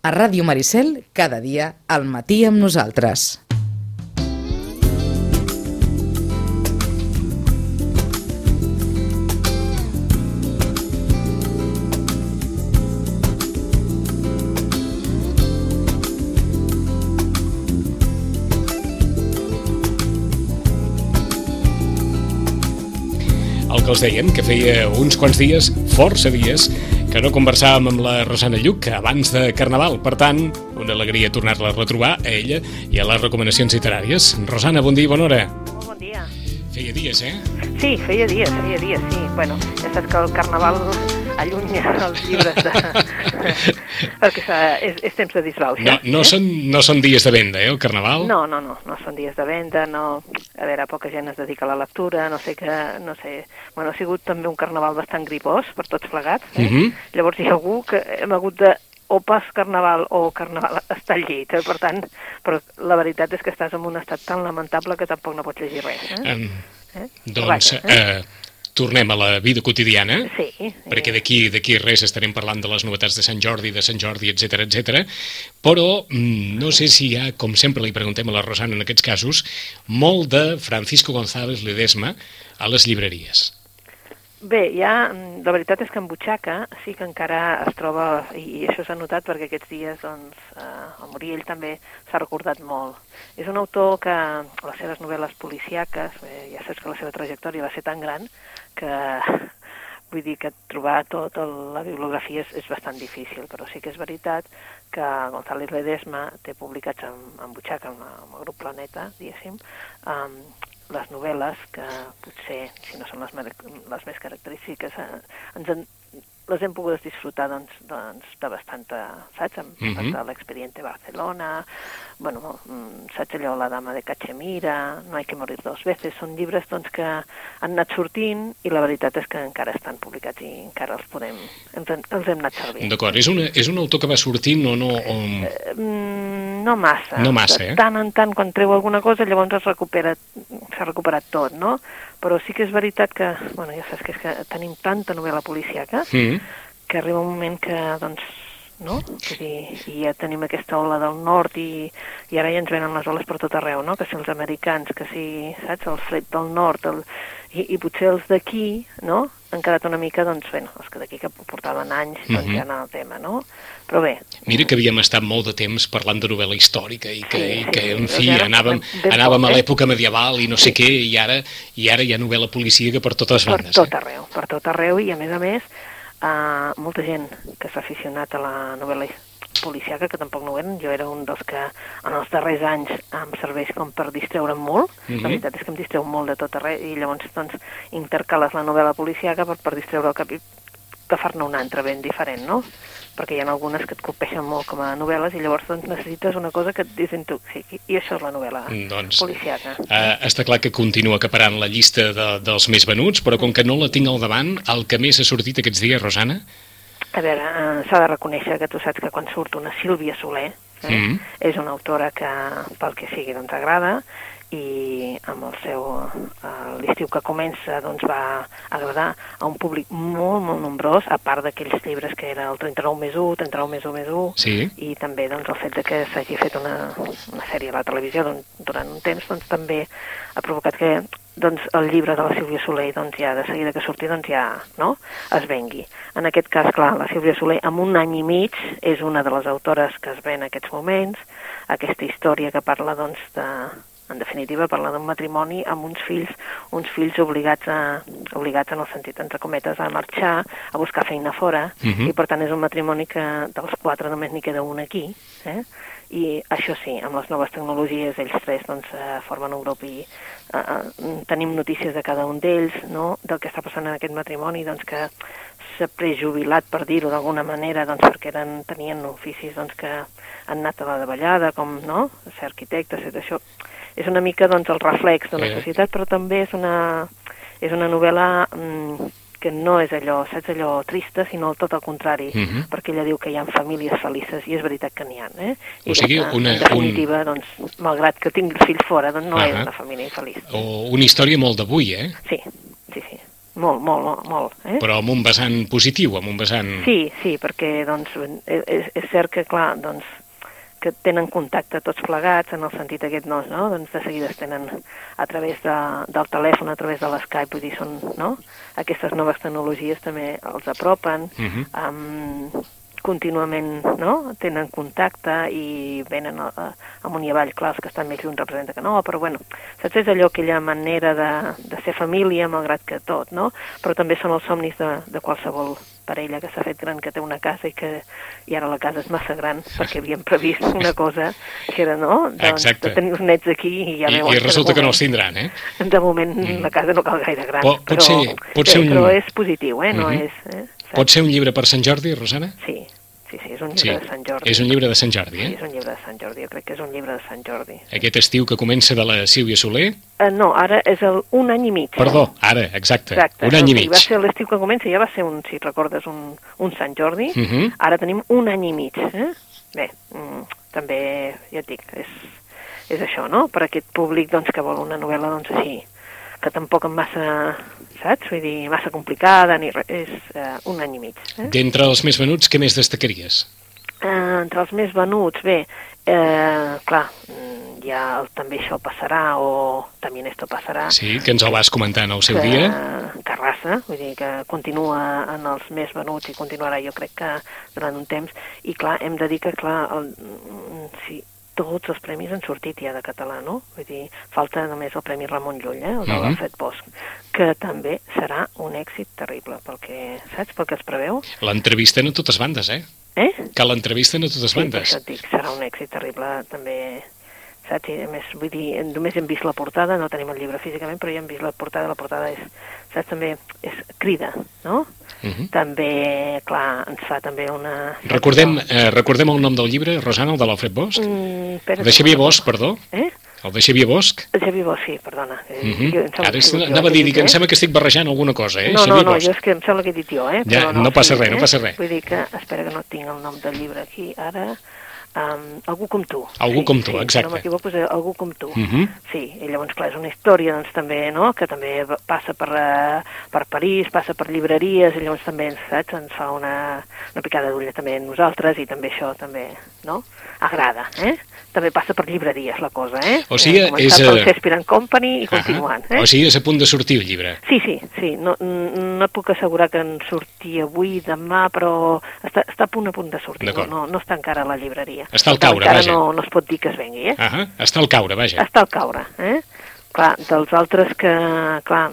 A Ràdio Maricel, cada dia, al matí amb nosaltres. Que us dèiem, que feia uns quants dies, força dies, que no conversàvem amb la Rosana Lluc abans de Carnaval. Per tant, una alegria tornar-la a retrobar a ella i a les recomanacions literàries. Rosana, bon dia i bona hora. Molt bon dia. Feia dies, eh? Sí, feia dies, feia dies, sí. Bueno, ja saps que el Carnaval allunya els llibres de... perquè és, és temps de disbauxa. No, no, són, no són dies de venda, eh, el Carnaval? No, no, no, no són dies de venda, no... A veure, poca gent es dedica a la lectura, no sé que... No sé... Bueno, ha sigut també un carnaval bastant gripós per tots plegats, eh? Mhm. Llavors hi ha algú que hem hagut de o pas carnaval o carnaval està al llit, eh? per tant, però la veritat és que estàs en un estat tan lamentable que tampoc no pots llegir res. Eh? Em, Eh? doncs, Vaja, eh? eh, tornem a la vida quotidiana. Sí. perquè d'aquí d'aquí res estarem parlant de les novetats de Sant Jordi, de Sant Jordi, etc etc. però mm, no sé si hi ha, com sempre li preguntem a la Rosana en aquests casos, molt de Francisco González Ledesma a les llibreries. Bé, ja, mm, la veritat és que en Butxaca sí que encara es troba, i, això s'ha notat perquè aquests dies, doncs, eh, el Muriel també s'ha recordat molt. És un autor que les seves novel·les policiaques, eh, ja saps que la seva trajectòria va ser tan gran que vull dir que trobar tota la bibliografia és, és bastant difícil, però sí que és veritat que González Ledesma té publicats en, en Butxaca, amb, amb el grup Planeta, diguéssim, um, les novel·les que potser, si no són les, les més característiques, eh, ens en, les hem pogut disfrutar doncs, doncs, de bastanta, saps? Amb, mm -hmm. l'expediente Barcelona, bueno, mm, saps allò, La dama de Cachemira, No hay que morir dos veces, són llibres doncs, que han anat sortint i la veritat és que encara estan publicats i encara els podem, els, hem- els hem anat servint. D'acord, és, una, és un autor que va sortint o no... O... Eh, mm, no massa. No massa, De eh? tant en tant, quan treu alguna cosa, llavors es recupera, s'ha recuperat tot, no? Però sí que és veritat que, bueno, ja saps que és que tenim tanta novel·la policiaca Mm. que arriba un moment que, doncs, no? Vull dir, i ja tenim aquesta ola del nord i, i ara ja ens venen les oles per tot arreu, no? Que si els americans, que si, saps, el fred del nord, el, i, i potser els d'aquí, no? Han quedat una mica, doncs, bueno, els que d'aquí que portaven anys, doncs Mhm. ja en el tema, no? Però bé, Mira que havíem estat molt de temps parlant de novel·la històrica i que, Sí, i que sí, en fi, ara anàvem, anàvem poc, a eh? l'època medieval i no sé què, i ara, i ara hi ha novel·la policíaca per totes per bandes. tot eh? arreu, per tot arreu i a més a més uh, molta gent que s'ha aficionat a la novel·la policiaca, que tampoc no ho eren, jo era un dels que en els darrers anys em serveix com per distreure'm molt, Mhm. la veritat és que em distreu molt de tot arreu i llavors doncs intercales la novel·la policiaca per, per distreure el cap i agafar-ne una altra ben diferent, no? perquè hi ha algunes que et colpeixen molt com a novel·les i llavors doncs, necessites una cosa que et desintoxiqui i això és la novel·la Doncs, policiaca. Uh, està clar que continua acaparant la llista de, dels més venuts, però com que no la tinc al davant, el que més ha sortit aquests dies, Rosana? A veure, eh, s'ha de reconèixer que tu saps que quan surt una Sílvia Soler, eh, Mhm. és una autora que, pel que sigui, doncs agrada, i amb el seu eh, l'estiu que comença doncs va agradar a un públic molt, molt nombrós, a part d'aquells llibres que era el 39 més 1, 39 més 1 més 1, Sí. i també doncs, el fet de que s'hagi fet una, una sèrie a la televisió doncs, durant un temps doncs, també ha provocat que doncs, el llibre de la Sílvia Soler doncs, ja de seguida que surti doncs, ja no? es vengui. En aquest cas, clar, la Sílvia Soler amb un any i mig és una de les autores que es ven en aquests moments, aquesta història que parla doncs, de, en definitiva, parla d'un matrimoni amb uns fills, uns fills obligats, a, obligats en el sentit, entre cometes, a marxar, a buscar feina fora, Mhm. i per tant és un matrimoni que dels quatre només n'hi queda un aquí, eh? i això sí, amb les noves tecnologies ells tres doncs, eh, formen un grup i eh, eh, tenim notícies de cada un d'ells, no? del que està passant en aquest matrimoni, doncs que s'ha prejubilat, per dir-ho d'alguna manera, doncs perquè eren, tenien oficis doncs, que han anat a la davallada, com no? ser arquitectes, i això és una mica doncs, el reflex d'una Eh. societat, però també és una, és una novel·la mm, que no és allò, saps, allò trista, sinó tot el contrari, Mhm. perquè ella diu que hi ha famílies felices, i és veritat que n'hi ha, eh? I O sigui, que, una- en definitiva, doncs, malgrat que tingui el fill fora, doncs no Ahà. és una família infeliç. O una història molt d'avui, eh? Sí, sí, sí. molt, molt, molt. Eh? Però amb un vessant positiu, amb un vessant... Sí, sí, perquè doncs, és, és cert que, clar, doncs, que tenen contacte tots plegats en el sentit aquest no, no? doncs de seguida es tenen a través de, del telèfon, a través de l'Skype, vull dir, són, no? Aquestes noves tecnologies també els apropen, uh. -huh. um, contínuament no? tenen contacte i venen a, a, amunt i avall, clar, els que estan més lluny representa que no, però bueno, saps, és allò, aquella manera de, de ser família, malgrat que tot, no? Però també són els somnis de, de qualsevol parella que s'ha fet gran, que té una casa i que i ara la casa és massa gran perquè havíem previst una cosa que era, no? Doncs, Exacte. de tenir els nets aquí i ja I, veuen I resulta que no de els tindran, eh? moment, de moment mm. la casa no cal gaire gran, Pot- pot però, ser- pot ser un- però és positiu, eh? No Mhm. és... Eh? Pot ser un llibre per Sant Jordi, Rosana? Sí, sí, sí, és un Sí, llibre de Sant Jordi. és un llibre de Sant Jordi, Sí, eh? és un llibre de Sant Jordi, jo crec que és un llibre de Sant Jordi. Aquest estiu que comença de la Sílvia Soler... Uh, no, ara és el un any i mig. Perdó, ara, exacte, Exacte. un any i mig. Va ser l'estiu que comença, ja va ser un, si recordes, un, un Sant Jordi. Mhm. Ara tenim un any i mig. Eh? Bé, mm, també, ja et dic, és, és això, no? Per aquest públic doncs, que vol una novel·la doncs, així, que tampoc amb massa, saps? Vull dir, massa complicada, ni res, és uh, un any i mig. Eh? D'entre els més venuts, què més destacaries? Uh, entre els més venuts, bé, eh, clar, mm, ja el, també això passarà, o també esto passarà, Sí, que ens el vas comentar en el seu que, dia. Carrassa, vull dir que continua en els més venuts i continuarà jo crec que durant un temps i clar, hem de dir que clar, el, mm, sí, tots els premis han sortit ja de català, no? Vull dir, falta només el Premi Ramon Llull, eh, el de Mhm. l'Alfred Bosch, que també serà un èxit terrible, perquè, saps, pel que es preveu? L'entrevisten a totes bandes, eh? Eh? Que l'entrevisten a totes Sí, bandes. dic, serà un èxit terrible també, saps? I a més, vull dir, només hem vist la portada, no tenim el llibre físicament, però ja hem vist la portada, la portada és, saps, també és crida, no? Mhm. També, clar, ens fa també una... Recordem, no? eh, recordem el nom del llibre, Rosana, el de l'Alfred Bosch? Mm, espera, El de Xavier no- Bosch, perdó. Eh? El de Xavier Bosch. Xavier Bosch, sí, perdona. Eh, Mhm. jo- em sembla Ara que jo, anava a dir que em eh? sembla que estic barrejant alguna cosa, eh? No, no, Xavier no, Bosch. jo és que em sembla que he dit jo, eh? Ja, Però no passa sí, res, no eh? passa res. Vull dir que, espera que no tinc el nom del llibre aquí, ara... Um, algú com tu. Algú sí, com tu, sí, exacte. Si no m'equivoco, és algú com tu. Mhm. Sí, i llavors, clar, és una història, doncs, també, no?, que també passa per, eh, per París, passa per llibreries, i llavors també, saps, ens fa una, una picada d'ull també a nosaltres, i també això també, no?, agrada, eh? També passa per llibreries, la cosa, eh? O sigui, eh, és, eh, Shakespeare and Company i Ahà. continuant, eh? O sigui, és a punt de sortir el llibre. Sí, sí, sí. No, no et puc assegurar que en surti avui, demà, però està, està a punt a punt de sortir. No, no, no està encara a la llibreria. Està al Per caure, encara vaja. No, no es pot dir que es vengui, eh? Ah està al caure, vaja. Està al caure, eh? Clar, dels altres que, clar,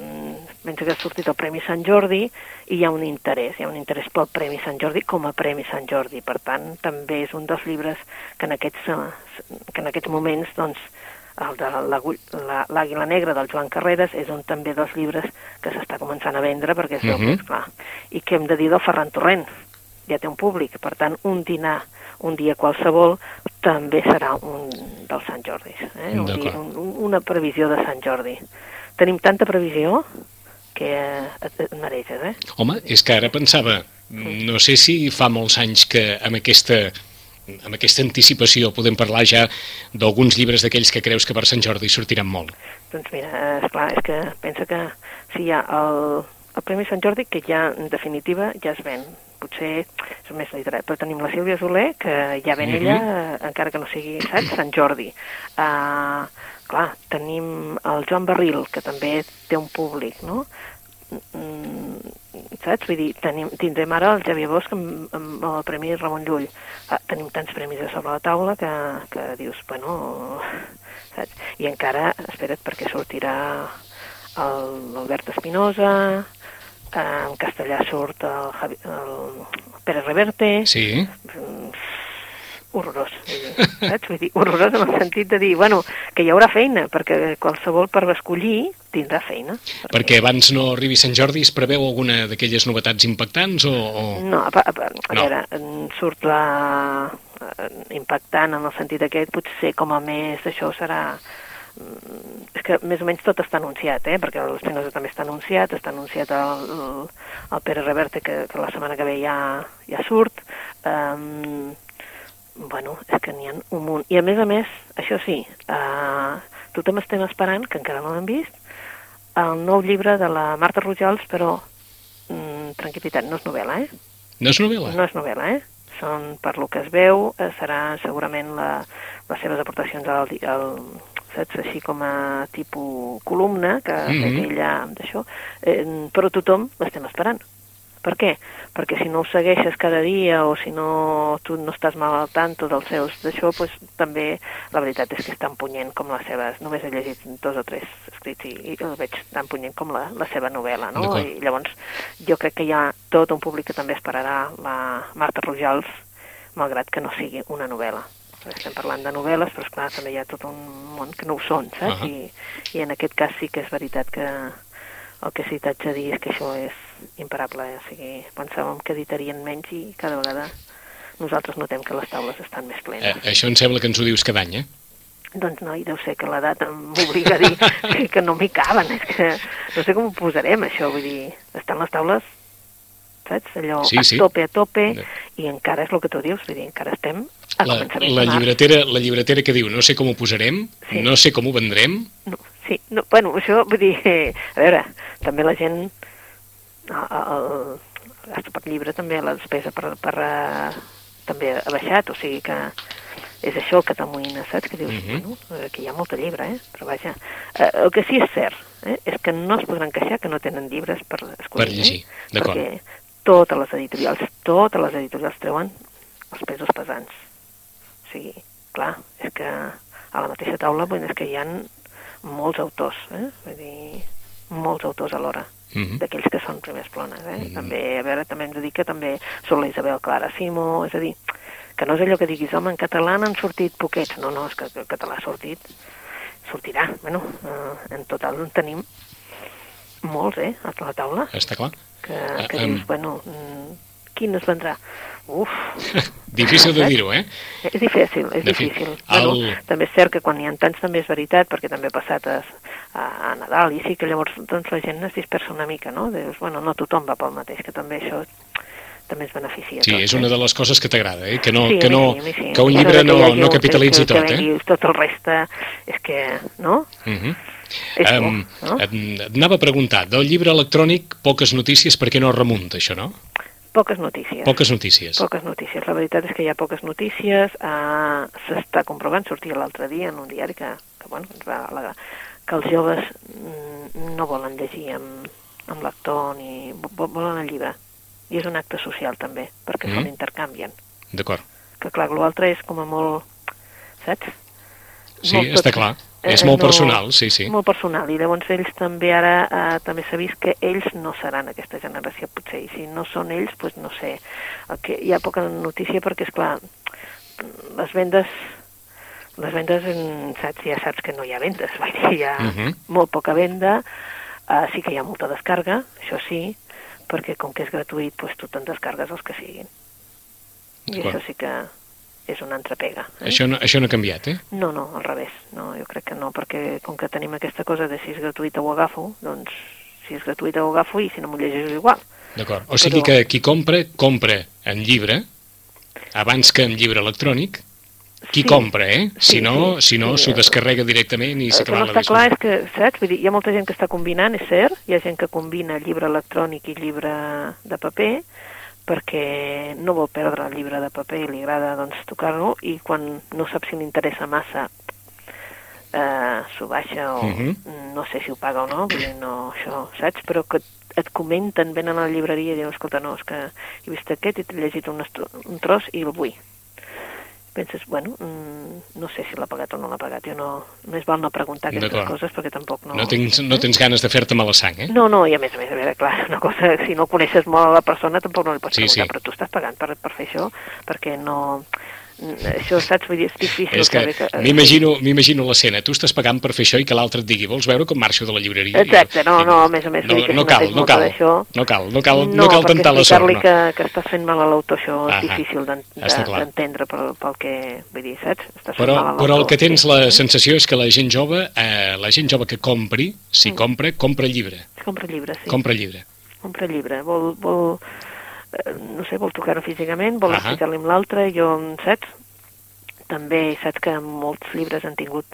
penso que ha sortit el Premi Sant Jordi i hi ha un interès, hi ha un interès pel Premi Sant Jordi com a Premi Sant Jordi. Per tant, també és un dels llibres que en aquests, eh, que en aquests moments, doncs, el de l'Agull- la- l'Àguila Negra del Joan Carreras és un també dels llibres que s'està començant a vendre perquè es veu Mhm. que és clar. I què hem de dir del Ferran Torrent? Ja té un públic, per tant, un dinar un dia qualsevol també serà un dels Sant Jordis, eh? un dia, un, una previsió de Sant Jordi. Tenim tanta previsió que eh, et, et mereixes, eh? Home, és que ara pensava, no sé si fa molts anys que amb aquesta amb aquesta anticipació podem parlar ja d'alguns llibres d'aquells que creus que per Sant Jordi sortiran molt. Doncs mira, eh, esclar, és que pensa que si hi ha el, el Premi Sant Jordi, que ja en definitiva ja es ven. Potser és més literat, però tenim la Sílvia Soler, que ja ven Mhm. ella, eh, encara que no sigui, saps, Sant Jordi. Uh, clar, tenim el Joan Barril, que també té un públic, no? Mm, saps? Vull dir, tenim, tindrem ara el Xavier Bosch amb, amb el Premi Ramon Llull. Ah, tenim tants premis a sobre la taula que, que dius, bueno, saps? I encara, espera't, perquè sortirà l'Albert Espinosa, eh, en castellà surt el, Javi, el Pere Reverte, Sí? mm, horrorós, saps? Vull dir, horrorós en el sentit de dir, bueno, que hi haurà feina, perquè qualsevol per escollir tindrà feina. Perquè abans no arribi Sant Jordi es preveu alguna d'aquelles novetats impactants o... o... No, a, a, a, a No. veure, surt la impactant en el sentit aquest, potser com a més això serà mm, és que més o menys tot està anunciat, eh? perquè l'Espinosa també està anunciat, està anunciat el, el Pere Reverte, que, que la setmana que ve ja, ja surt. Um, bueno, és que n'hi ha un munt. I a més a més, això sí, uh, tothom estem esperant, que encara no l'hem vist, el nou llibre de la Marta Rojals, però mm, tranquil·litat, no és novel·la, eh? No és novel·la? No és novel·la, eh? Són, per lo que es veu, eh, serà segurament la, les seves aportacions al, al saps, així com a tipus columna que Mhm. fet ella d'això, eh, però tothom l'estem esperant. Per què? Perquè si no ho segueixes cada dia o si no tu no estàs mal al tanto dels seus d'això, doncs, també la veritat és que és tan punyent com les seves... Només he llegit dos o tres escrits i, i el veig tan punyent com la, la seva novel·la, no? I llavors jo crec que hi ha tot un públic que també esperarà la Marta Rojals, malgrat que no sigui una novel·la. Estem parlant de novel·les, però esclar, també hi ha tot un món que no ho són, saps? Ahà. I, I en aquest cas sí que és veritat que el que sí t'haig de dir és que això és imparable, eh? o sigui, pensàvem que editarien menys i cada vegada nosaltres notem que les taules estan més Eh, plenes. això em sembla que ens ho dius cada any, eh? Doncs no, i deu ser que l'edat m'obliga a dir que, que no m'hi caben, és que no sé com ho posarem això, vull dir, estan les taules, saps? Allò Sí, a sí. tope, a tope, No. i encara és el que tu dius, vull dir, encara estem a La, la, llibretera, la llibretera que diu no sé com ho posarem, Sí. no sé com ho vendrem, No, sí, no, bueno, això vull dir, eh, a veure, també la gent, el, gasto per llibre també, la despesa per, per uh, també ha baixat, o sigui que és això el que t'amoïna, saps? Que dius, Mhm. bueno, aquí hi ha molta llibre, eh? Però vaja, eh, el que sí és cert eh, és que no es podran queixar que no tenen llibres per escollir. Per llegir, eh? d'acord. Perquè totes les editorials, totes les editorials treuen els pesos pesants. O sigui, clar, és que a la mateixa taula dir, és que hi ha molts autors, eh? Vull dir, molts autors alhora Mhm. d'aquells que són primers plones, eh? Mhm. També, a veure, també hem de dir que també són la Isabel Clara Simo, és a dir, que no és allò que diguis, home, en català n'han sortit poquets. No, no, és que el català ha sortit, sortirà. Bueno, eh, en total en tenim molts, eh, a la taula, està clar. que, Ah, que em- dius, bueno, mm, quin es vendrà? Uf, Difícil de dir-ho, eh? és difícil, és De fi, difícil. el- Bueno, també és cert que quan hi ha tants també és veritat, perquè també ha passat a, a, a Nadal, i sí que llavors doncs, la gent es dispersa una mica, no? Dius, bueno, no tothom va pel mateix, que també això també es beneficia. Sí, tots, és eh? una de les coses que t'agrada, eh? Que no, Sí, que, no, sí, mi sí. que un llibre no, no un- capitalitzi que, tot, que eh? tot el reste, és que, no? Mhm. És Em, bo, no? et, et anava a preguntar, del llibre electrònic, poques notícies, per què no remunta, això, no? Poques notícies. Poques notícies. Poques notícies. La veritat és que hi ha poques notícies. Uh, S'està comprovant, sortia l'altre dia en un diari que, que, bueno, ens va alegrar, que els joves mm, no volen llegir amb, amb lector ni vo- volen el llibre. I és un acte social també, perquè mm. s'intercanvien. D'acord. Que clar, l'altre és com a molt, saps? Sí, Molt està tot- clar. Eh, És molt no- personal, sí, sí. Molt personal, i llavors ells també ara eh, també s'ha vist que ells no seran aquesta generació potser, i si no són ells, doncs no sé, el que, hi ha poca notícia perquè, és clar les vendes les vendes, saps, ja saps que no hi ha vendes, vull dir, hi ha Mhm. molt poca venda, eh, sí que hi ha molta descarga, això sí, perquè com que és gratuït, doncs tu te'n descargues els que siguin. I això sí que és una entrepega. Eh? Això no, això no ha canviat, eh? No, no, al revés. No, jo crec que no, perquè com que tenim aquesta cosa de si és gratuïta ho agafo, doncs si és gratuïta ho agafo i si no m'ho llegeixo igual. D'acord. O sigui Però- que qui compra, compra en llibre, abans que en llibre electrònic, qui Sí. compra, eh? Si Sí, no, sí, si no sí, s'ho eh, descarrega directament i s'acaba no la està clar és que, saps? Vull dir, hi ha molta gent que està combinant, és cert, hi ha gent que combina llibre electrònic i llibre de paper, perquè no vol perdre el llibre de paper i li agrada doncs, tocar-lo, i quan no sap si li interessa massa eh, s'ho baixa o Mhm. no sé si ho paga o no, vull dir, no, això, saps? Però que et comenten, venen a la llibreria i diuen, escolta, no, és que he vist aquest i t'he llegit un, un tros i el vull. Penses, bueno, mm, no sé si l'ha pagat o no l'ha pagat, jo no, més val no preguntar aquestes coses perquè tampoc no... No tens, no tens ganes de fer-te mala sang, eh? No, no, i a més a més, a veure, clar, una cosa, si no coneixes molt a la persona tampoc no li pots Sí, preguntar, sí. però tu estàs pagant per, per fer això, perquè no... mm, Això, saps, vull dir, és difícil És que que... m'imagino m'imagino l'escena. Tu estàs pagant per fer això i que l'altre et digui vols veure com marxo de la llibreria? Exacte, no, no, a més a més, No, no cal, no cal, no cal, no cal, no cal tentar la sort. No. que, que estàs fent mal a l'autor, això és difícil d'en- Està clar. d'entendre pel, pel que, vull dir, saps? Fent Però, però el que tens sí. la sensació és que la gent jove, eh, la gent jove que compri, si compra, compra llibre. Compra llibres, Mm. sí. Compra llibre. compra llibre, vol, vol eh, no sé, vol tocar-ho físicament, vol Ahà. explicar-li amb l'altre, jo, saps? També saps que molts llibres han tingut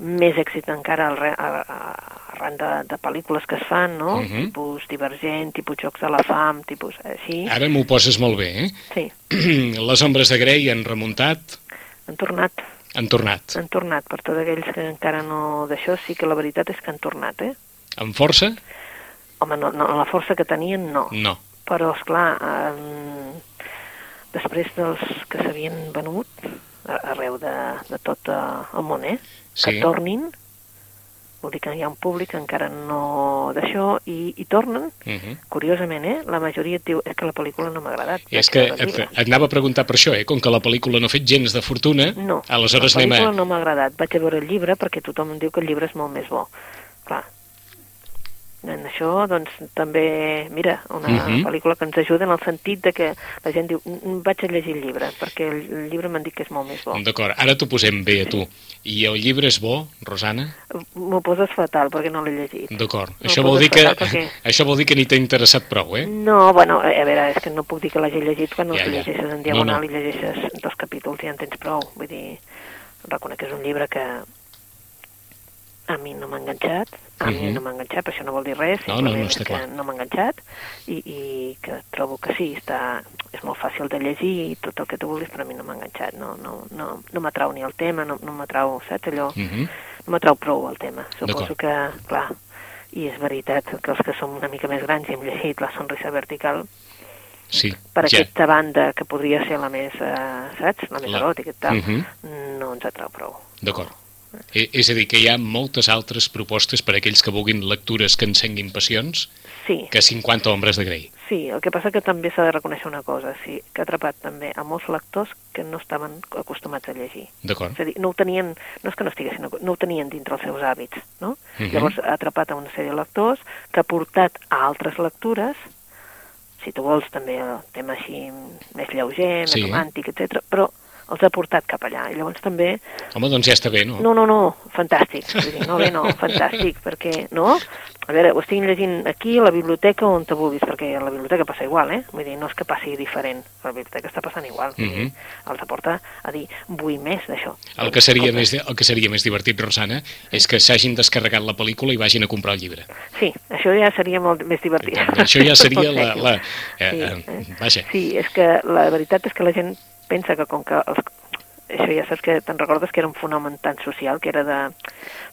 més èxit encara al re- a- a- arran de, de pel·lícules que es fan, no? Mhm. Tipus Divergent, tipus Jocs de la Fam, tipus així. Ara m'ho poses molt bé, eh? Sí, Les ombres de Grey han remuntat, han tornat, han tornat. han tornat. Per tots aquells que encara no d'això, sí que la veritat és que han tornat, eh? Amb força? Home, no, no, la força que tenien, no. No. Però, és clar, eh, després dels que s'havien venut arreu de, de tot eh, el món, eh? Sí. Que tornin, vol dir que hi ha un públic que encara no d'això, i, i tornen, Uh -huh. curiosament, eh? La majoria et diu, és que la pel·lícula no m'ha agradat. I és que et, llibre." et anava a preguntar per això, eh? Com que la pel·lícula no ha fet gens de fortuna, No, aleshores la anem pel·lícula a... no m'ha agradat. Vaig a veure el llibre perquè tothom em diu que el llibre és molt més bo. En això, doncs, també, mira, una Mhm. pel·lícula que ens ajuda en el sentit de que la gent diu, "Mm, vaig a llegir el llibre, perquè el, llibre m'han dit que és molt més bo. D'acord, ara t'ho posem bé a tu. I el llibre és bo, Rosana? M'ho poses fatal perquè no l'he llegit. D'acord. No, això, vol dir que, perquè- això vol dir que ni t'ha interessat prou, eh? No, bueno, a veure, és que no puc dir que l'hagi llegit quan no Ja, ja, llegeixes en No, diagonal no. i llegeixes dos capítols i ja en tens prou. Vull dir, reconec que és un llibre que a mi no m'ha enganxat, a mi no m'ha enganxat, però això no vol dir res, No, no, no, és que clar. no m'ha enganxat i, i que trobo que sí, està, és molt fàcil de llegir i tot el que tu vulguis, però a mi no m'ha enganxat, no, no, no, no m'atrau ni el tema, no, no m'atrau, saps allò? Uh -huh. no m'atrau prou el tema. Suposo que, clar, i és veritat que els que som una mica més grans i hem llegit La sonrisa vertical, Sí, per ja. aquesta banda que podria ser la més, eh, saps, la més La- eròtica i tal, Mhm. no ens atrau prou. D'acord. Eh, És a dir, que hi ha moltes altres propostes per a aquells que vulguin lectures que encenguin passions Sí, que 50 ombres de Grey. sí, el que passa que també s'ha de reconèixer una cosa, sí, que ha atrapat també a molts lectors que no estaven acostumats a llegir. D'acord. És a dir, no ho tenien, no és que no estiguessin, no ho tenien dintre els seus hàbits, no? Mhm. Llavors ha atrapat a una sèrie de lectors que ha portat a altres lectures, si tu vols també el tema així més lleuger, Sí. més romàntic, etc. però els ha portat cap allà. I llavors també Home, doncs ja està bé, no? no, no, no, fantàstic. Vull dir, no, bé, no, fantàstic, perquè, no? A veure, ho estic llegint aquí, a la biblioteca, on te vulguis, perquè a la biblioteca passa igual, eh? Vull dir, no és que passi diferent, a la biblioteca està passant igual. Dir, Mhm. els aporta a dir, vull més d'això. El que, seria més, el que seria més divertit, Rosana, és que s'hagin descarregat la pel·lícula i vagin a comprar el llibre. Sí, això ja seria molt més divertit. Això ja seria la... La eh, Sí, eh, eh? vaja, Sí, és que la veritat és que la gent pensa que com que els, això ja saps que te'n recordes que era un fenomen tan social, que era de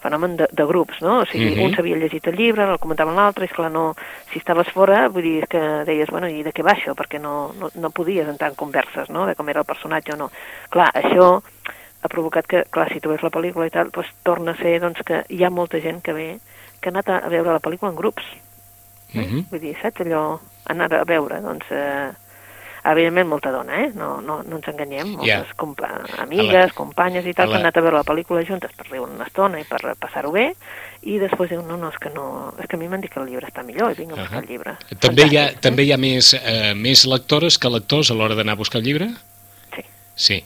fenomen de, de grups, no? O sigui, Mhm. un s'havia llegit el llibre, el comentaven l'altre, i esclar, no, si estaves fora, vull dir que deies, bueno, i de què va això? Perquè no, no, no podies entrar en converses, no?, de com era el personatge o no. Clar, això ha provocat que, clar, si tu veus la pel·lícula i tal, doncs torna a ser, doncs, que hi ha molta gent que ve, que ha anat a, veure la pel·lícula en grups. Eh? Mhm. Vull dir, saps allò, anar a veure, doncs, eh, evidentment molta dona, eh? No, no, no ens enganyem, moltes yeah. compa amigues, companyes i tal, la- que han anat a veure la pel·lícula juntes per riure una estona i per passar-ho bé, i després diuen, no, no, és que no, és que a mi m'han dit que el llibre està millor, i vinc a buscar Ahà. el llibre. També hi, ha, Fantàstic, també hi ha més, eh, més lectores que lectors a l'hora d'anar a buscar el llibre? Sí, Sí,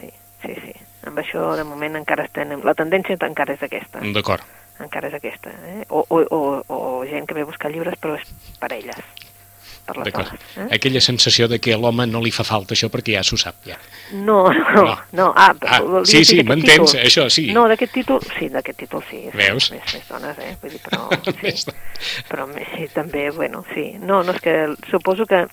sí, sí, sí. Amb això, de moment, encara estem... La tendència encara és aquesta. d'acord. Encara és aquesta. Eh? O, o, o, o gent que ve a buscar llibres, però és per elles, per les dones. Eh? Aquella sensació de que a l'home no li fa falta això perquè ja s'ho sap, ja. No, no, No. no. Ah, Ah, sí, sí, m'entens, això, sí. No, d'aquest títol, sí, d'aquest títol sí. Veus? Més, més dones, eh? Vull dir, però, sí, però sí, també, bueno, sí. No, no, és que suposo que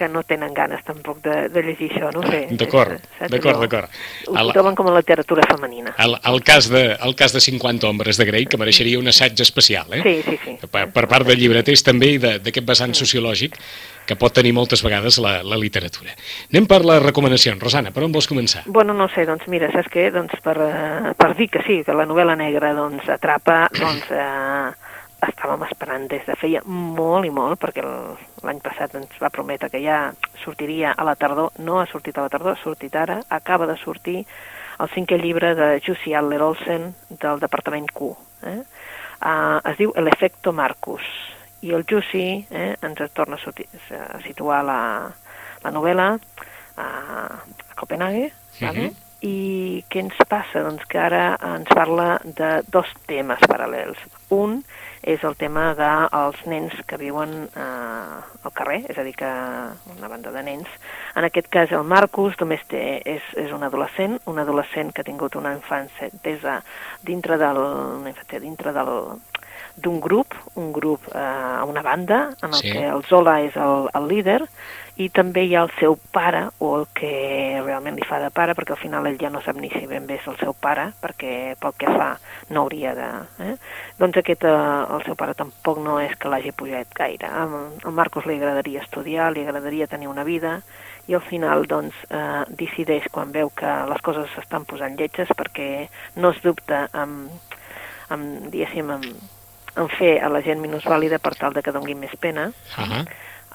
que no tenen ganes tampoc de, de llegir això, no sé. D'acord, d'acord, d'acord. Ho, El- troben com a literatura femenina. El, el, cas de, el cas de 50 ombres de Grey, que mereixeria un assaig especial, eh? Sí, sí, sí. Per, per part de llibreters també i de- d'aquest vessant sociològic que pot tenir moltes vegades la, la literatura. Anem per les recomanacions. Rosana, per on vols començar? Bueno, no sé, doncs mira, saps què? Doncs per, eh, per dir que sí, que la novel·la negra doncs, atrapa, doncs eh, estàvem esperant des de feia molt i molt, perquè l'any passat ens va prometre que ja sortiria a la tardor, no ha sortit a la tardor, ha sortit ara, acaba de sortir el cinquè llibre de Jussi Adler Olsen del Departament Q. Eh? Uh, es diu L'efecto Marcus, i el Jussi eh, ens torna a, sortir, a situar la, la novel·la a, a Copenhague, vale? Mhm. I què ens passa? Doncs que ara ens parla de dos temes paral·lels. Un és el tema dels nens que viuen eh, al carrer, és a dir, que una banda de nens. En aquest cas, el Marcus només té, és, és un adolescent, un adolescent que ha tingut una infància dintre del, una infància dintre del, d'un grup, un grup, eh, una banda, en el sí. que el Zola és el, el líder, i també hi ha el seu pare, o el que realment li fa de pare, perquè al final ell ja no sap ni si ben bé és el seu pare, perquè pel que fa no hauria de... Eh? Doncs aquest, eh, el seu pare tampoc no és que l'hagi pujat gaire. Al Marcos li agradaria estudiar, li agradaria tenir una vida, i al final doncs, eh, decideix quan veu que les coses s'estan posant lletges perquè no es dubta amb, amb diguéssim, amb, en fer a la gent minusvàlida per tal de que dongui més pena. Uh -huh.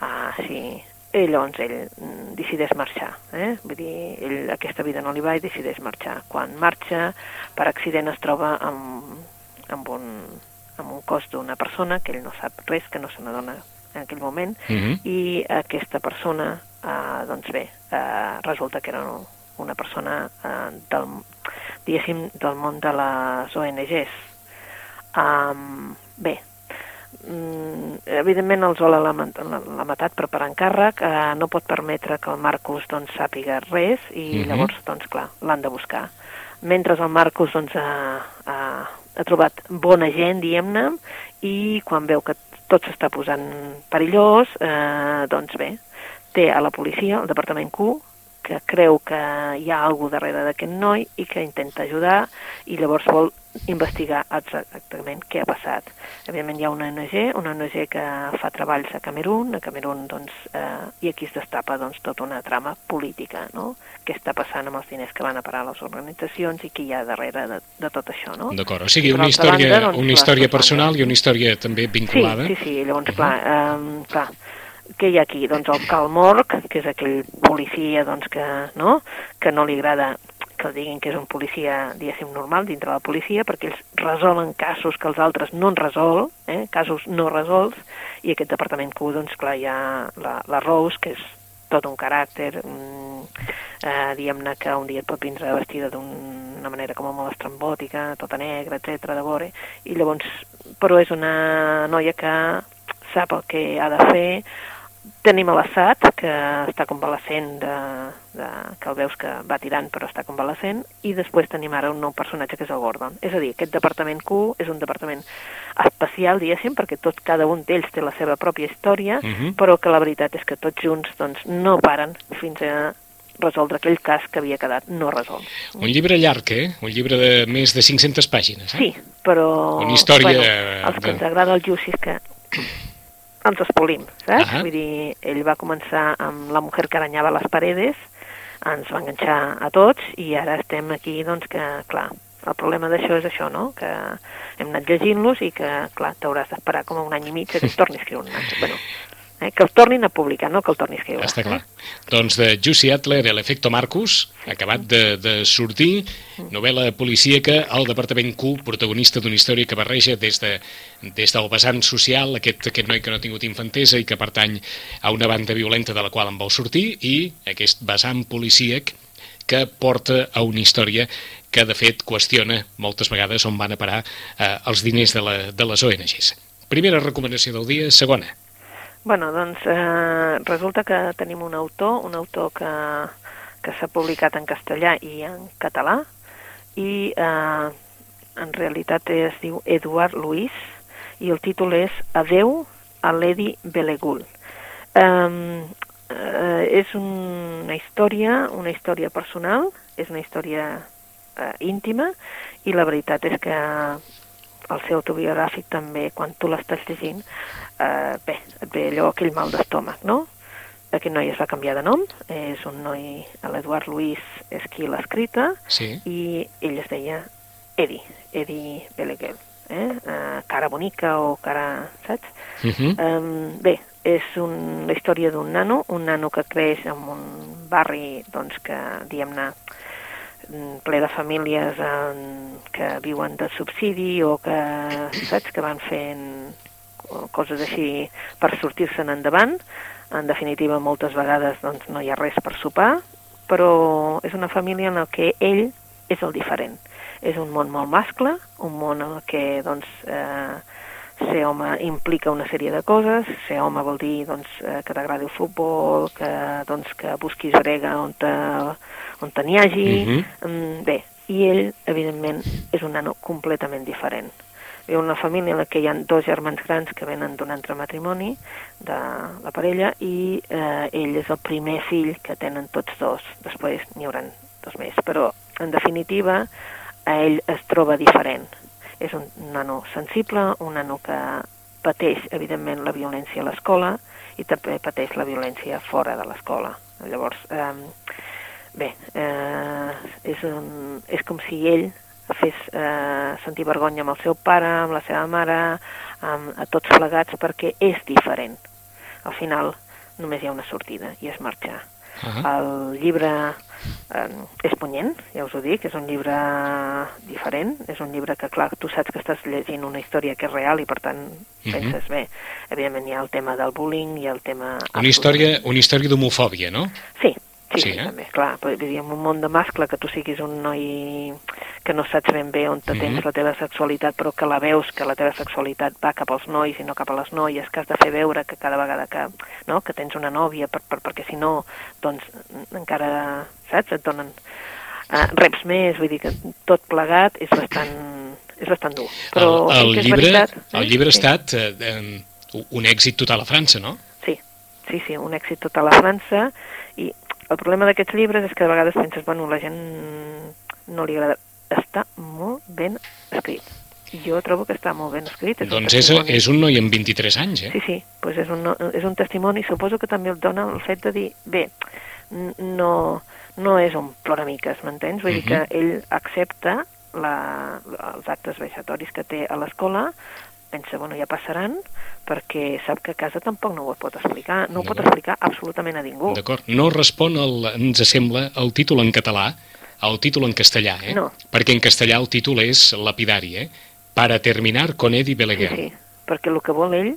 ah, sí. I llavors ell mm, decideix marxar. Eh? Vull dir, ell aquesta vida no li va i decideix marxar. Quan marxa, per accident es troba amb, amb, un, amb un cos d'una persona que ell no sap res, que no se n'adona en aquell moment, uh -huh. i aquesta persona, eh, doncs bé, eh, resulta que era una persona eh, del, diguéssim, del món de les ONGs. Um, Bé, mm, evidentment el Zola l'ha matat per per encàrrec, eh, no pot permetre que el Marcus doncs, sàpiga res i mhm. -huh. llavors, doncs clar, l'han de buscar. Mentre el Marcus doncs, ha, ha, ha trobat bona gent, diguem-ne, i quan veu que tot s'està posant perillós, eh, doncs bé, té a la policia, el Departament Q, que creu que hi ha alguna darrere d'aquest noi i que intenta ajudar i llavors vol investigar exactament què ha passat. Evidentment hi ha una ONG, una ONG que fa treballs a Camerún, a Camerún doncs, eh, i aquí es destapa doncs, tota una trama política, no? què està passant amb els diners que van a parar a les organitzacions i què hi ha darrere de, de tot això. No? D'acord, o sigui, una història, banda, doncs, una història personal i una història també vinculada. Sí, sí, sí, llavors, clar, eh, clar, què hi ha aquí? Doncs el Cal Morg, que és aquell policia doncs, que, no? que no li agrada que diguin que és un policia, diguéssim, normal dintre la policia, perquè ells resolen casos que els altres no en resol, eh? casos no resolts, i aquest departament Q, doncs clar, hi ha la, la Rose, que és tot un caràcter, mm, eh, diguem-ne que un dia et pot vindre vestida d'una manera com a molt estrambòtica, tota negra, etc de vore, i llavors, però és una noia que sap el que ha de fer, Tenim a l'Assad, que està convalescent, de, de, que el veus que va tirant però està convalescent, i després tenim ara un nou personatge que és el Gordon. És a dir, aquest departament Q és un departament especial, diguéssim, perquè tot cada un d'ells té la seva pròpia història, uh mhm. -huh. però que la veritat és que tots junts doncs, no paren fins a resoldre aquell cas que havia quedat no resolt. Un llibre llarg, eh? Un llibre de més de 500 pàgines, eh? Sí, però... Una història... Bueno, els que ens agrada el Jussi és que ens espolim, saps? Uh -huh. Vull dir, ell va començar amb La mujer que aranyava les paredes, ens va enganxar a tots i ara estem aquí, doncs, que, clar, el problema d'això és això, no?, que hem anat llegint-los i que, clar, t'hauràs d'esperar com un any i mig a que es torni a escriure un altre. Bueno, eh, que el tornin a publicar, no que el torni a escriure. Està clar. Eh? Doncs de Jussi Adler, l'efecte Marcus, acabat de, de sortir, novel·la policíaca, el Departament Q, protagonista d'una història que barreja des, de, des del vessant social, aquest, aquest noi que no ha tingut infantesa i que pertany a una banda violenta de la qual en vol sortir, i aquest vessant policíac que porta a una història que, de fet, qüestiona moltes vegades on van a parar eh, els diners de, la, de les ONGs. Primera recomanació del dia, segona. Bueno, doncs eh, resulta que tenim un autor, un autor que, que s'ha publicat en castellà i en català, i eh, en realitat es diu Eduard Luis, i el títol és Adeu a Lady Belegul. Eh, eh, és una història, una història personal, és una història eh, íntima, i la veritat és que el seu autobiogràfic també, quan tu l'estàs llegint, eh, bé, et ve allò, aquell mal d'estómac, no? Aquest noi es va canviar de nom, és un noi, l'Eduard Luis és qui l'ha escrita, sí. i ell es deia Eddie, Eddie Beleguer, eh? eh? cara bonica o cara, saps? Uh -huh. um, bé, és un, la història d'un nano, un nano que creix en un barri, doncs, que, diguem-ne, Mm, ple de famílies en, que viuen de subsidi o que, saps, que van fent coses així per sortir-se'n endavant. En definitiva, moltes vegades doncs, no hi ha res per sopar però és una família en la que ell és el diferent. És un món molt mascle, un món en el que doncs, eh, ser home implica una sèrie de coses, ser home vol dir doncs, eh, que t'agradi el futbol, que, doncs, que busquis brega on, te, on te n'hi hagi... Mhm. Mm -hmm. Bé, i ell, evidentment, és un nano completament diferent. Viu una família en la que hi ha dos germans grans que venen d'un altre matrimoni de la parella i eh, ell és el primer fill que tenen tots dos. Després n'hi haurà dos més. Però, en definitiva, a ell es troba diferent. És un nano sensible, un nano que pateix, evidentment, la violència a l'escola i també pateix la violència fora de l'escola. Llavors, eh, bé, eh, és, un, és com si ell fes eh, sentir vergonya amb el seu pare, amb la seva mare, amb, a tots plegats, perquè és diferent. Al final només hi ha una sortida, i és marxar. Ah. El llibre eh, és punyent, ja us ho dic, és un llibre diferent, és un llibre que, clar, tu saps que estàs llegint una història que és real i, per tant, Mhm. penses, bé, evidentment hi ha el tema del bullying, ha el tema... Una història, una història d'homofòbia, no? Sí, sí, Sí, sí, eh? també, clar, vull dir, en un món de mascle, que tu siguis un noi que no saps ben bé on te tens Mhm. la teva sexualitat, però que la veus que la teva sexualitat va cap als nois i no cap a les noies, que has de fer veure que cada vegada que, no, que tens una nòvia, per, per, perquè si no, doncs encara, saps, et donen uh, reps més, vull dir que tot plegat és bastant, és bastant dur. Però el, sí el, és llibre, veritat, el llibre ha Sí. estat eh, eh, un èxit total a França, no? Sí, sí, sí, un èxit total a França i el problema d'aquests llibres és que de vegades penses, bueno, la gent no li agrada. Està molt ben escrit. Jo trobo que està molt ben escrit. És un Doncs és, testimoni. és un noi amb 23 anys, eh? Sí, sí, doncs és, un, és un testimoni, suposo que també el dona el fet de dir, bé, no, no és un ploramiques, m'entens? Vull dir Mhm. que ell accepta la, els actes vexatoris que té a l'escola, pensa, bueno, ja passaran, perquè sap que a casa tampoc no ho pot explicar, no ho pot explicar absolutament a ningú. D'acord. No respon, el, ens sembla, el títol en català al títol en castellà, eh? No. Perquè en castellà el títol és lapidari, eh? Para terminar con Eddie Sí, Beleguer. sí, perquè el que vol ell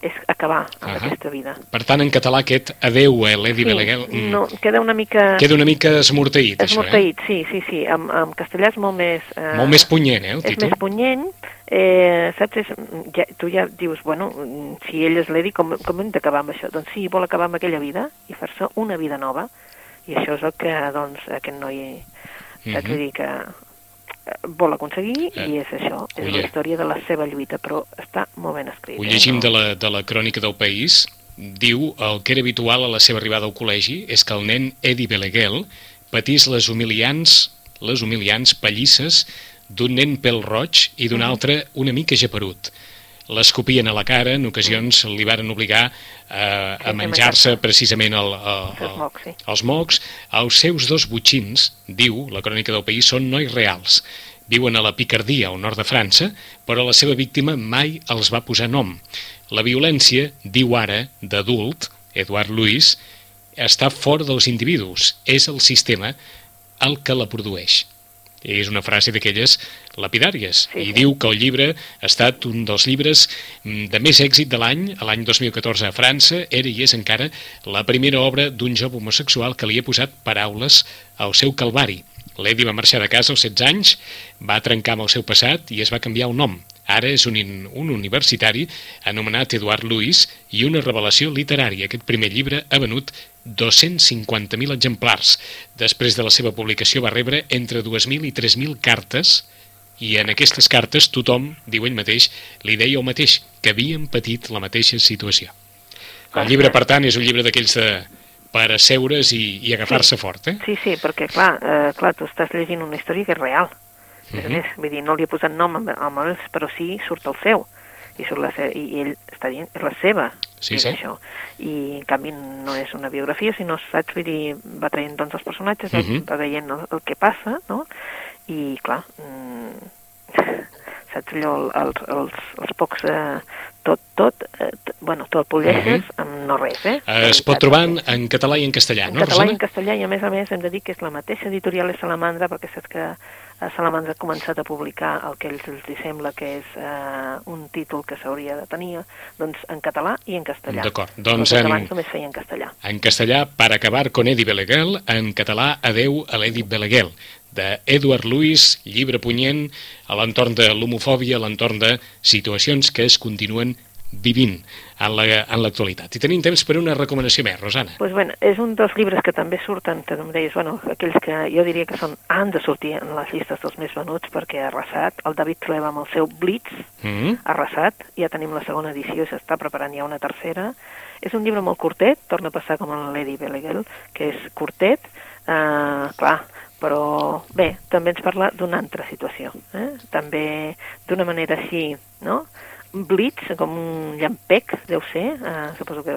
és acabar amb Ahà. aquesta vida. Per tant, en català aquest adeu a l'Eddie Sí, Beleguer mm, no, queda una mica... queda una mica esmorteït, això, eh? Esmorteït, sí, sí, sí. En, en castellà és molt més... Eh, Molt més punyent, eh, el és títol? més punyent, eh, saps? És, ja, tu ja dius, bueno, si ell és l'Edi, com, com hem d'acabar amb això? Doncs sí, vol acabar amb aquella vida i fer-se una vida nova, i això és el que, doncs, aquest noi, saps? Mhm. Vull dir que eh, vol aconseguir Eh, i és això, és ho la història de la seva lluita, però està molt ben escrit. Ho eh, llegim no? de la, de la crònica del País. Diu el que era habitual a la seva arribada al col·legi és que el nen Eddie Beleguel patís les humiliants, les humiliants pallisses d'un nen pèl roig i d'un altre una mica japerut. L'escopien a la cara, en ocasions li varen obligar eh, a menjar-se precisament el, el, sí. els mocs. Els seus dos butxins, diu la crònica del País, són nois reals. Viuen a la Picardia, al nord de França, però la seva víctima mai els va posar nom. La violència, diu ara, d'adult, Eduard Luis, està fora dels individus. És el sistema el que la produeix. És una frase d'aquelles lapidàries. Sí, I sí. diu que el llibre ha estat un dels llibres mm, de més èxit de l'any, l'any 2014 a França, era i és encara la primera obra d'un jove homosexual que li ha posat paraules al seu calvari. L'Edi va marxar de casa als 16 anys, va trencar amb el seu passat i es va canviar el nom. Ara és un, un universitari anomenat Eduard Luis i una revelació literària. Aquest primer llibre ha venut 250.000 exemplars. Després de la seva publicació va rebre entre 2.000 i 3.000 cartes i en aquestes cartes tothom, diu ell mateix, li deia el mateix, que havien patit la mateixa situació. El llibre, per tant, és un llibre d'aquells de per asseure's i, i agafar-se fort, eh? Sí, sí, perquè, clar, eh, clar, tu estàs llegint una història que és real. A més a Mhm. més, vull dir, no li ha posat nom amb, els, però sí surt el seu. I, surt la se i ell està dient, és la seva, Sí, sí. això. I, en canvi, no és una biografia, sinó, saps, vull dir, va traient doncs, els personatges, Mhm. va veient el, el que passa, no? I, clar, mm, saps allò, el- els, els, els pocs... Eh, tot, tot, eh, bueno, tu el poleixes Mhm. amb no res, eh? Es pot trobar en, en català i en castellà, en no, català i Rosana? en castellà, i a més a més hem de dir que és la mateixa editorial de Salamandra, perquè saps que a Salamandra ha començat a publicar el que a ells els sembla que és eh, un títol que s'hauria de tenir, doncs en català i en castellà. D'acord, doncs en- abans només feia en castellà. En castellà, Per acabar con Eddie Beleguel, en català, Adeu a l'Eddie Beleguel, de Edward Lewis, llibre punyent a l'entorn de l'homofòbia, a l'entorn de situacions que es continuen vivint en la- l'actualitat. I tenim temps per una recomanació més, Rosana. Pues bueno, és un dels llibres que també surten, que em deies, bueno, aquells que jo diria que són, han de sortir en les llistes dels més venuts perquè ha arrasat. El David Trueba amb el seu Blitz Mm? ha arrasat, ja tenim la segona edició i s'està preparant ja una tercera. És un llibre molt curtet, torna a passar com el Lady Beleguel, que és curtet, eh, clar, però bé, també ens parla d'una altra situació, eh? també d'una manera així, no?, blitz, com un llampec, deu ser, eh, suposo que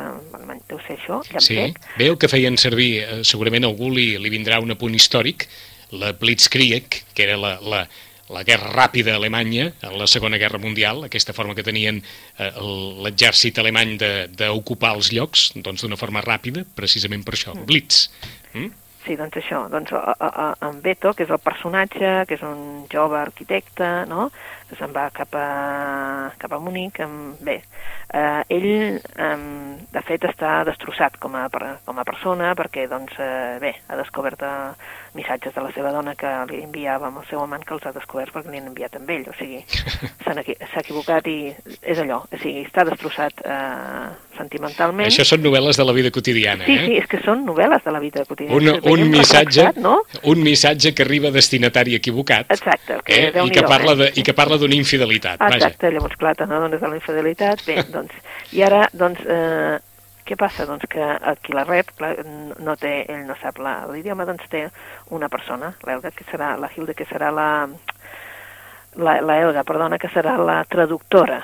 deu ser això, Sí, llampec, veu que feien servir, eh, segurament a algú li, li vindrà un apunt històric, la Blitzkrieg, que era la, la, la guerra ràpida alemanya en la Segona Guerra Mundial, aquesta forma que tenien eh, l'exèrcit alemany de- d'ocupar els llocs, doncs d'una forma ràpida, precisament per això, Blitz. Mm? Sí, doncs això, doncs a, a, a, en Beto, que és el personatge, que és un jove arquitecte, no?, se'n va cap a, cap a Múnich, amb, bé, eh, ell, eh, de fet, està destrossat com a, com a persona, perquè, doncs, eh, bé, ha descobert eh, missatges de la seva dona que li enviava amb el seu amant, que els ha descobert perquè li han enviat amb ell, o sigui, s'ha equivocat i és allò, o sigui, està destrossat eh, sentimentalment. Això són novel·les de la vida quotidiana, Sí, eh? sí, és que són novel·les de la vida quotidiana. Un, un, missatge, no? un missatge que arriba a destinatari equivocat Exacte, que eh? i, que parla de, eh? i que parla d'una infidelitat. Vaja. Exacte, llavors, clar, te n'adones de la infidelitat, bé, doncs, i ara, doncs, eh, què passa? Doncs que qui la rep, clar, no té, ell no sap l'idioma, doncs té una persona, l'Elga, que serà, la Hilde, que serà la, la, la Elga, perdona, que serà la traductora,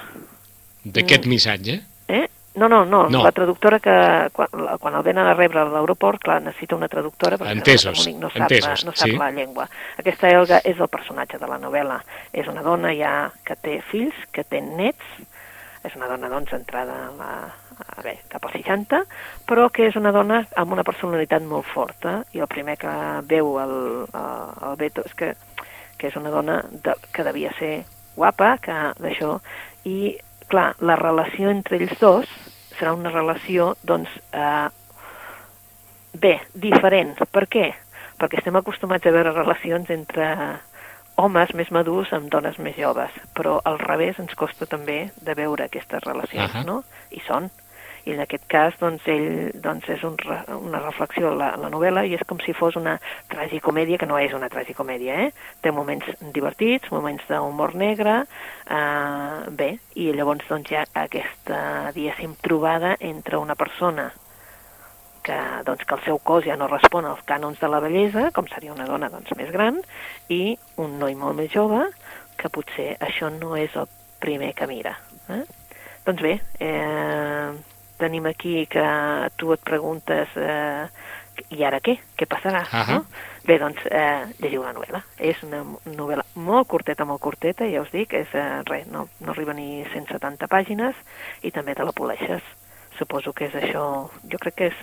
D'aquest missatge? eh? No, no, no, No. la traductora que quan, quan el venen a rebre a l'aeroport, clar, necessita una traductora perquè Entesos, no sap, entesos, no sap sí. la llengua. Aquesta Elga és el personatge de la novel·la. És una dona ja que té fills, que té nets, és una dona, doncs, entrada a la, a, bé, cap als 60, però que és una dona amb una personalitat molt forta, i el primer que veu el, el Beto és que, que és una dona de, que devia ser guapa, que d'això, i clar, la relació entre ells dos serà una relació, doncs, eh, bé, diferent. Per què? Perquè estem acostumats a veure relacions entre homes més madurs amb dones més joves, però al revés ens costa també de veure aquestes relacions, Ahà. no? I són. I en aquest cas, doncs, ell doncs, és un, una reflexió, la, la novel·la, i és com si fos una tragicomèdia, que no és una tragicomèdia, eh? Té moments divertits, moments d'humor negre, eh, bé, i llavors doncs, hi ha aquesta, diguéssim, trobada entre una persona que, doncs, que el seu cos ja no respon als cànons de la bellesa, com seria una dona doncs, més gran, i un noi molt més jove, que potser això no és el primer que mira. Eh? Doncs bé, eh, tenim aquí que tu et preguntes eh, i ara què? Què passarà? Ahà. No? Bé, doncs, eh, llegiu la novel·la. És una novel·la molt curteta, molt curteta, ja us dic, és, eh, res, no, no arriba ni 170 pàgines i també te la poleixes. Suposo que és això, jo crec que és,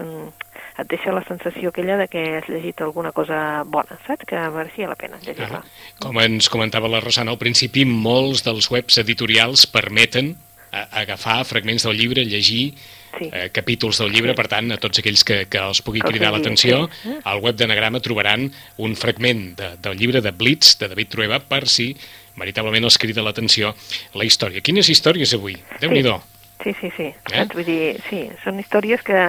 et deixa la sensació aquella de que has llegit alguna cosa bona, saps? Que mereixia la pena llegir-la. Ah, com ens comentava la Rosana al principi, molts dels webs editorials permeten agafar fragments del llibre, llegir Sí. eh, capítols del llibre, Sí. per tant, a tots aquells que, que els pugui cridar enviï, l'atenció, sí. Eh? al web d'Anagrama trobaran un fragment de, del llibre de Blitz, de David Trueba, per si veritablement els crida l'atenció la història. Quines històries avui? Déu-n'hi-do. Sí, sí, sí. Eh? Eh? Vull dir, sí, són històries que,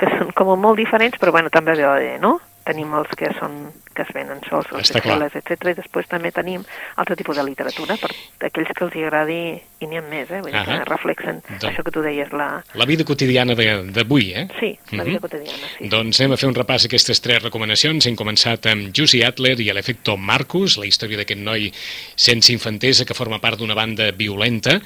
que són com molt diferents, però bueno, també bé, no? Tenim els que són que es venen sols, els Està bestsellers, etc. I després també tenim altre tipus de literatura per aquells que els hi agradi, i n'hi ha més, eh? Vull dir Ahà. que reflexen Doncs- això que tu deies, la... La vida quotidiana de- d'avui, eh? Sí, la vida Mhm. quotidiana, sí. Doncs anem a fer un repàs a aquestes tres recomanacions. Hem començat amb Jussi Adler i l'efecte Marcus, la història d'aquest noi sense infantesa que forma part d'una banda violenta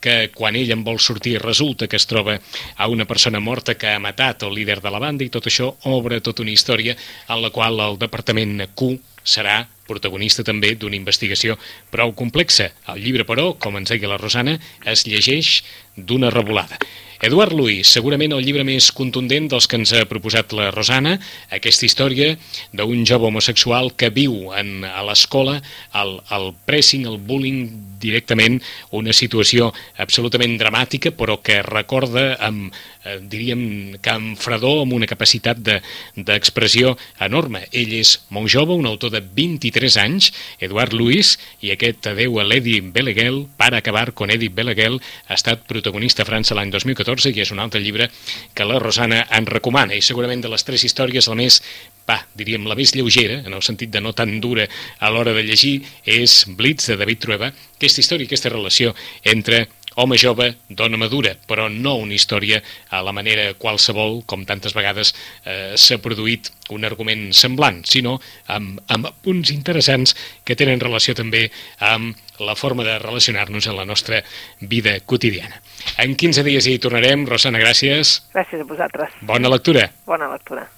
que quan ell en vol sortir resulta que es troba a una persona morta que ha matat el líder de la banda i tot això obre tota una història en la qual el departament Q serà protagonista també d'una investigació prou complexa. El llibre, però, com ens deia la Rosana, es llegeix d'una revolada. Eduard Luis, segurament el llibre més contundent dels que ens ha proposat la Rosana, aquesta història d'un jove homosexual que viu en, a l'escola el, el pressing, el bullying directament, una situació absolutament dramàtica, però que recorda amb, eh, diríem, amb fredor, amb una capacitat d'expressió de, enorme. Ell és molt jove, un autor de 23 anys, Eduard Luis, i aquest adeu a l'Edi Beleguel, para acabar con Edi Beleguel, ha estat protagonista a França l'any 2014 2014, que és un altre llibre que la Rosana en recomana, i segurament de les tres històries la més, va, diríem, la més lleugera, en el sentit de no tan dura a l'hora de llegir, és Blitz, de David Trueba, aquesta història, aquesta relació entre home jove, dona madura, però no una història a la manera qualsevol, com tantes vegades eh, s'ha produït un argument semblant, sinó amb, amb punts interessants que tenen relació també amb la forma de relacionar-nos en la nostra vida quotidiana. En 15 dies hi tornarem. Rosana, gràcies. Gràcies a vosaltres. Bona lectura. Bona lectura.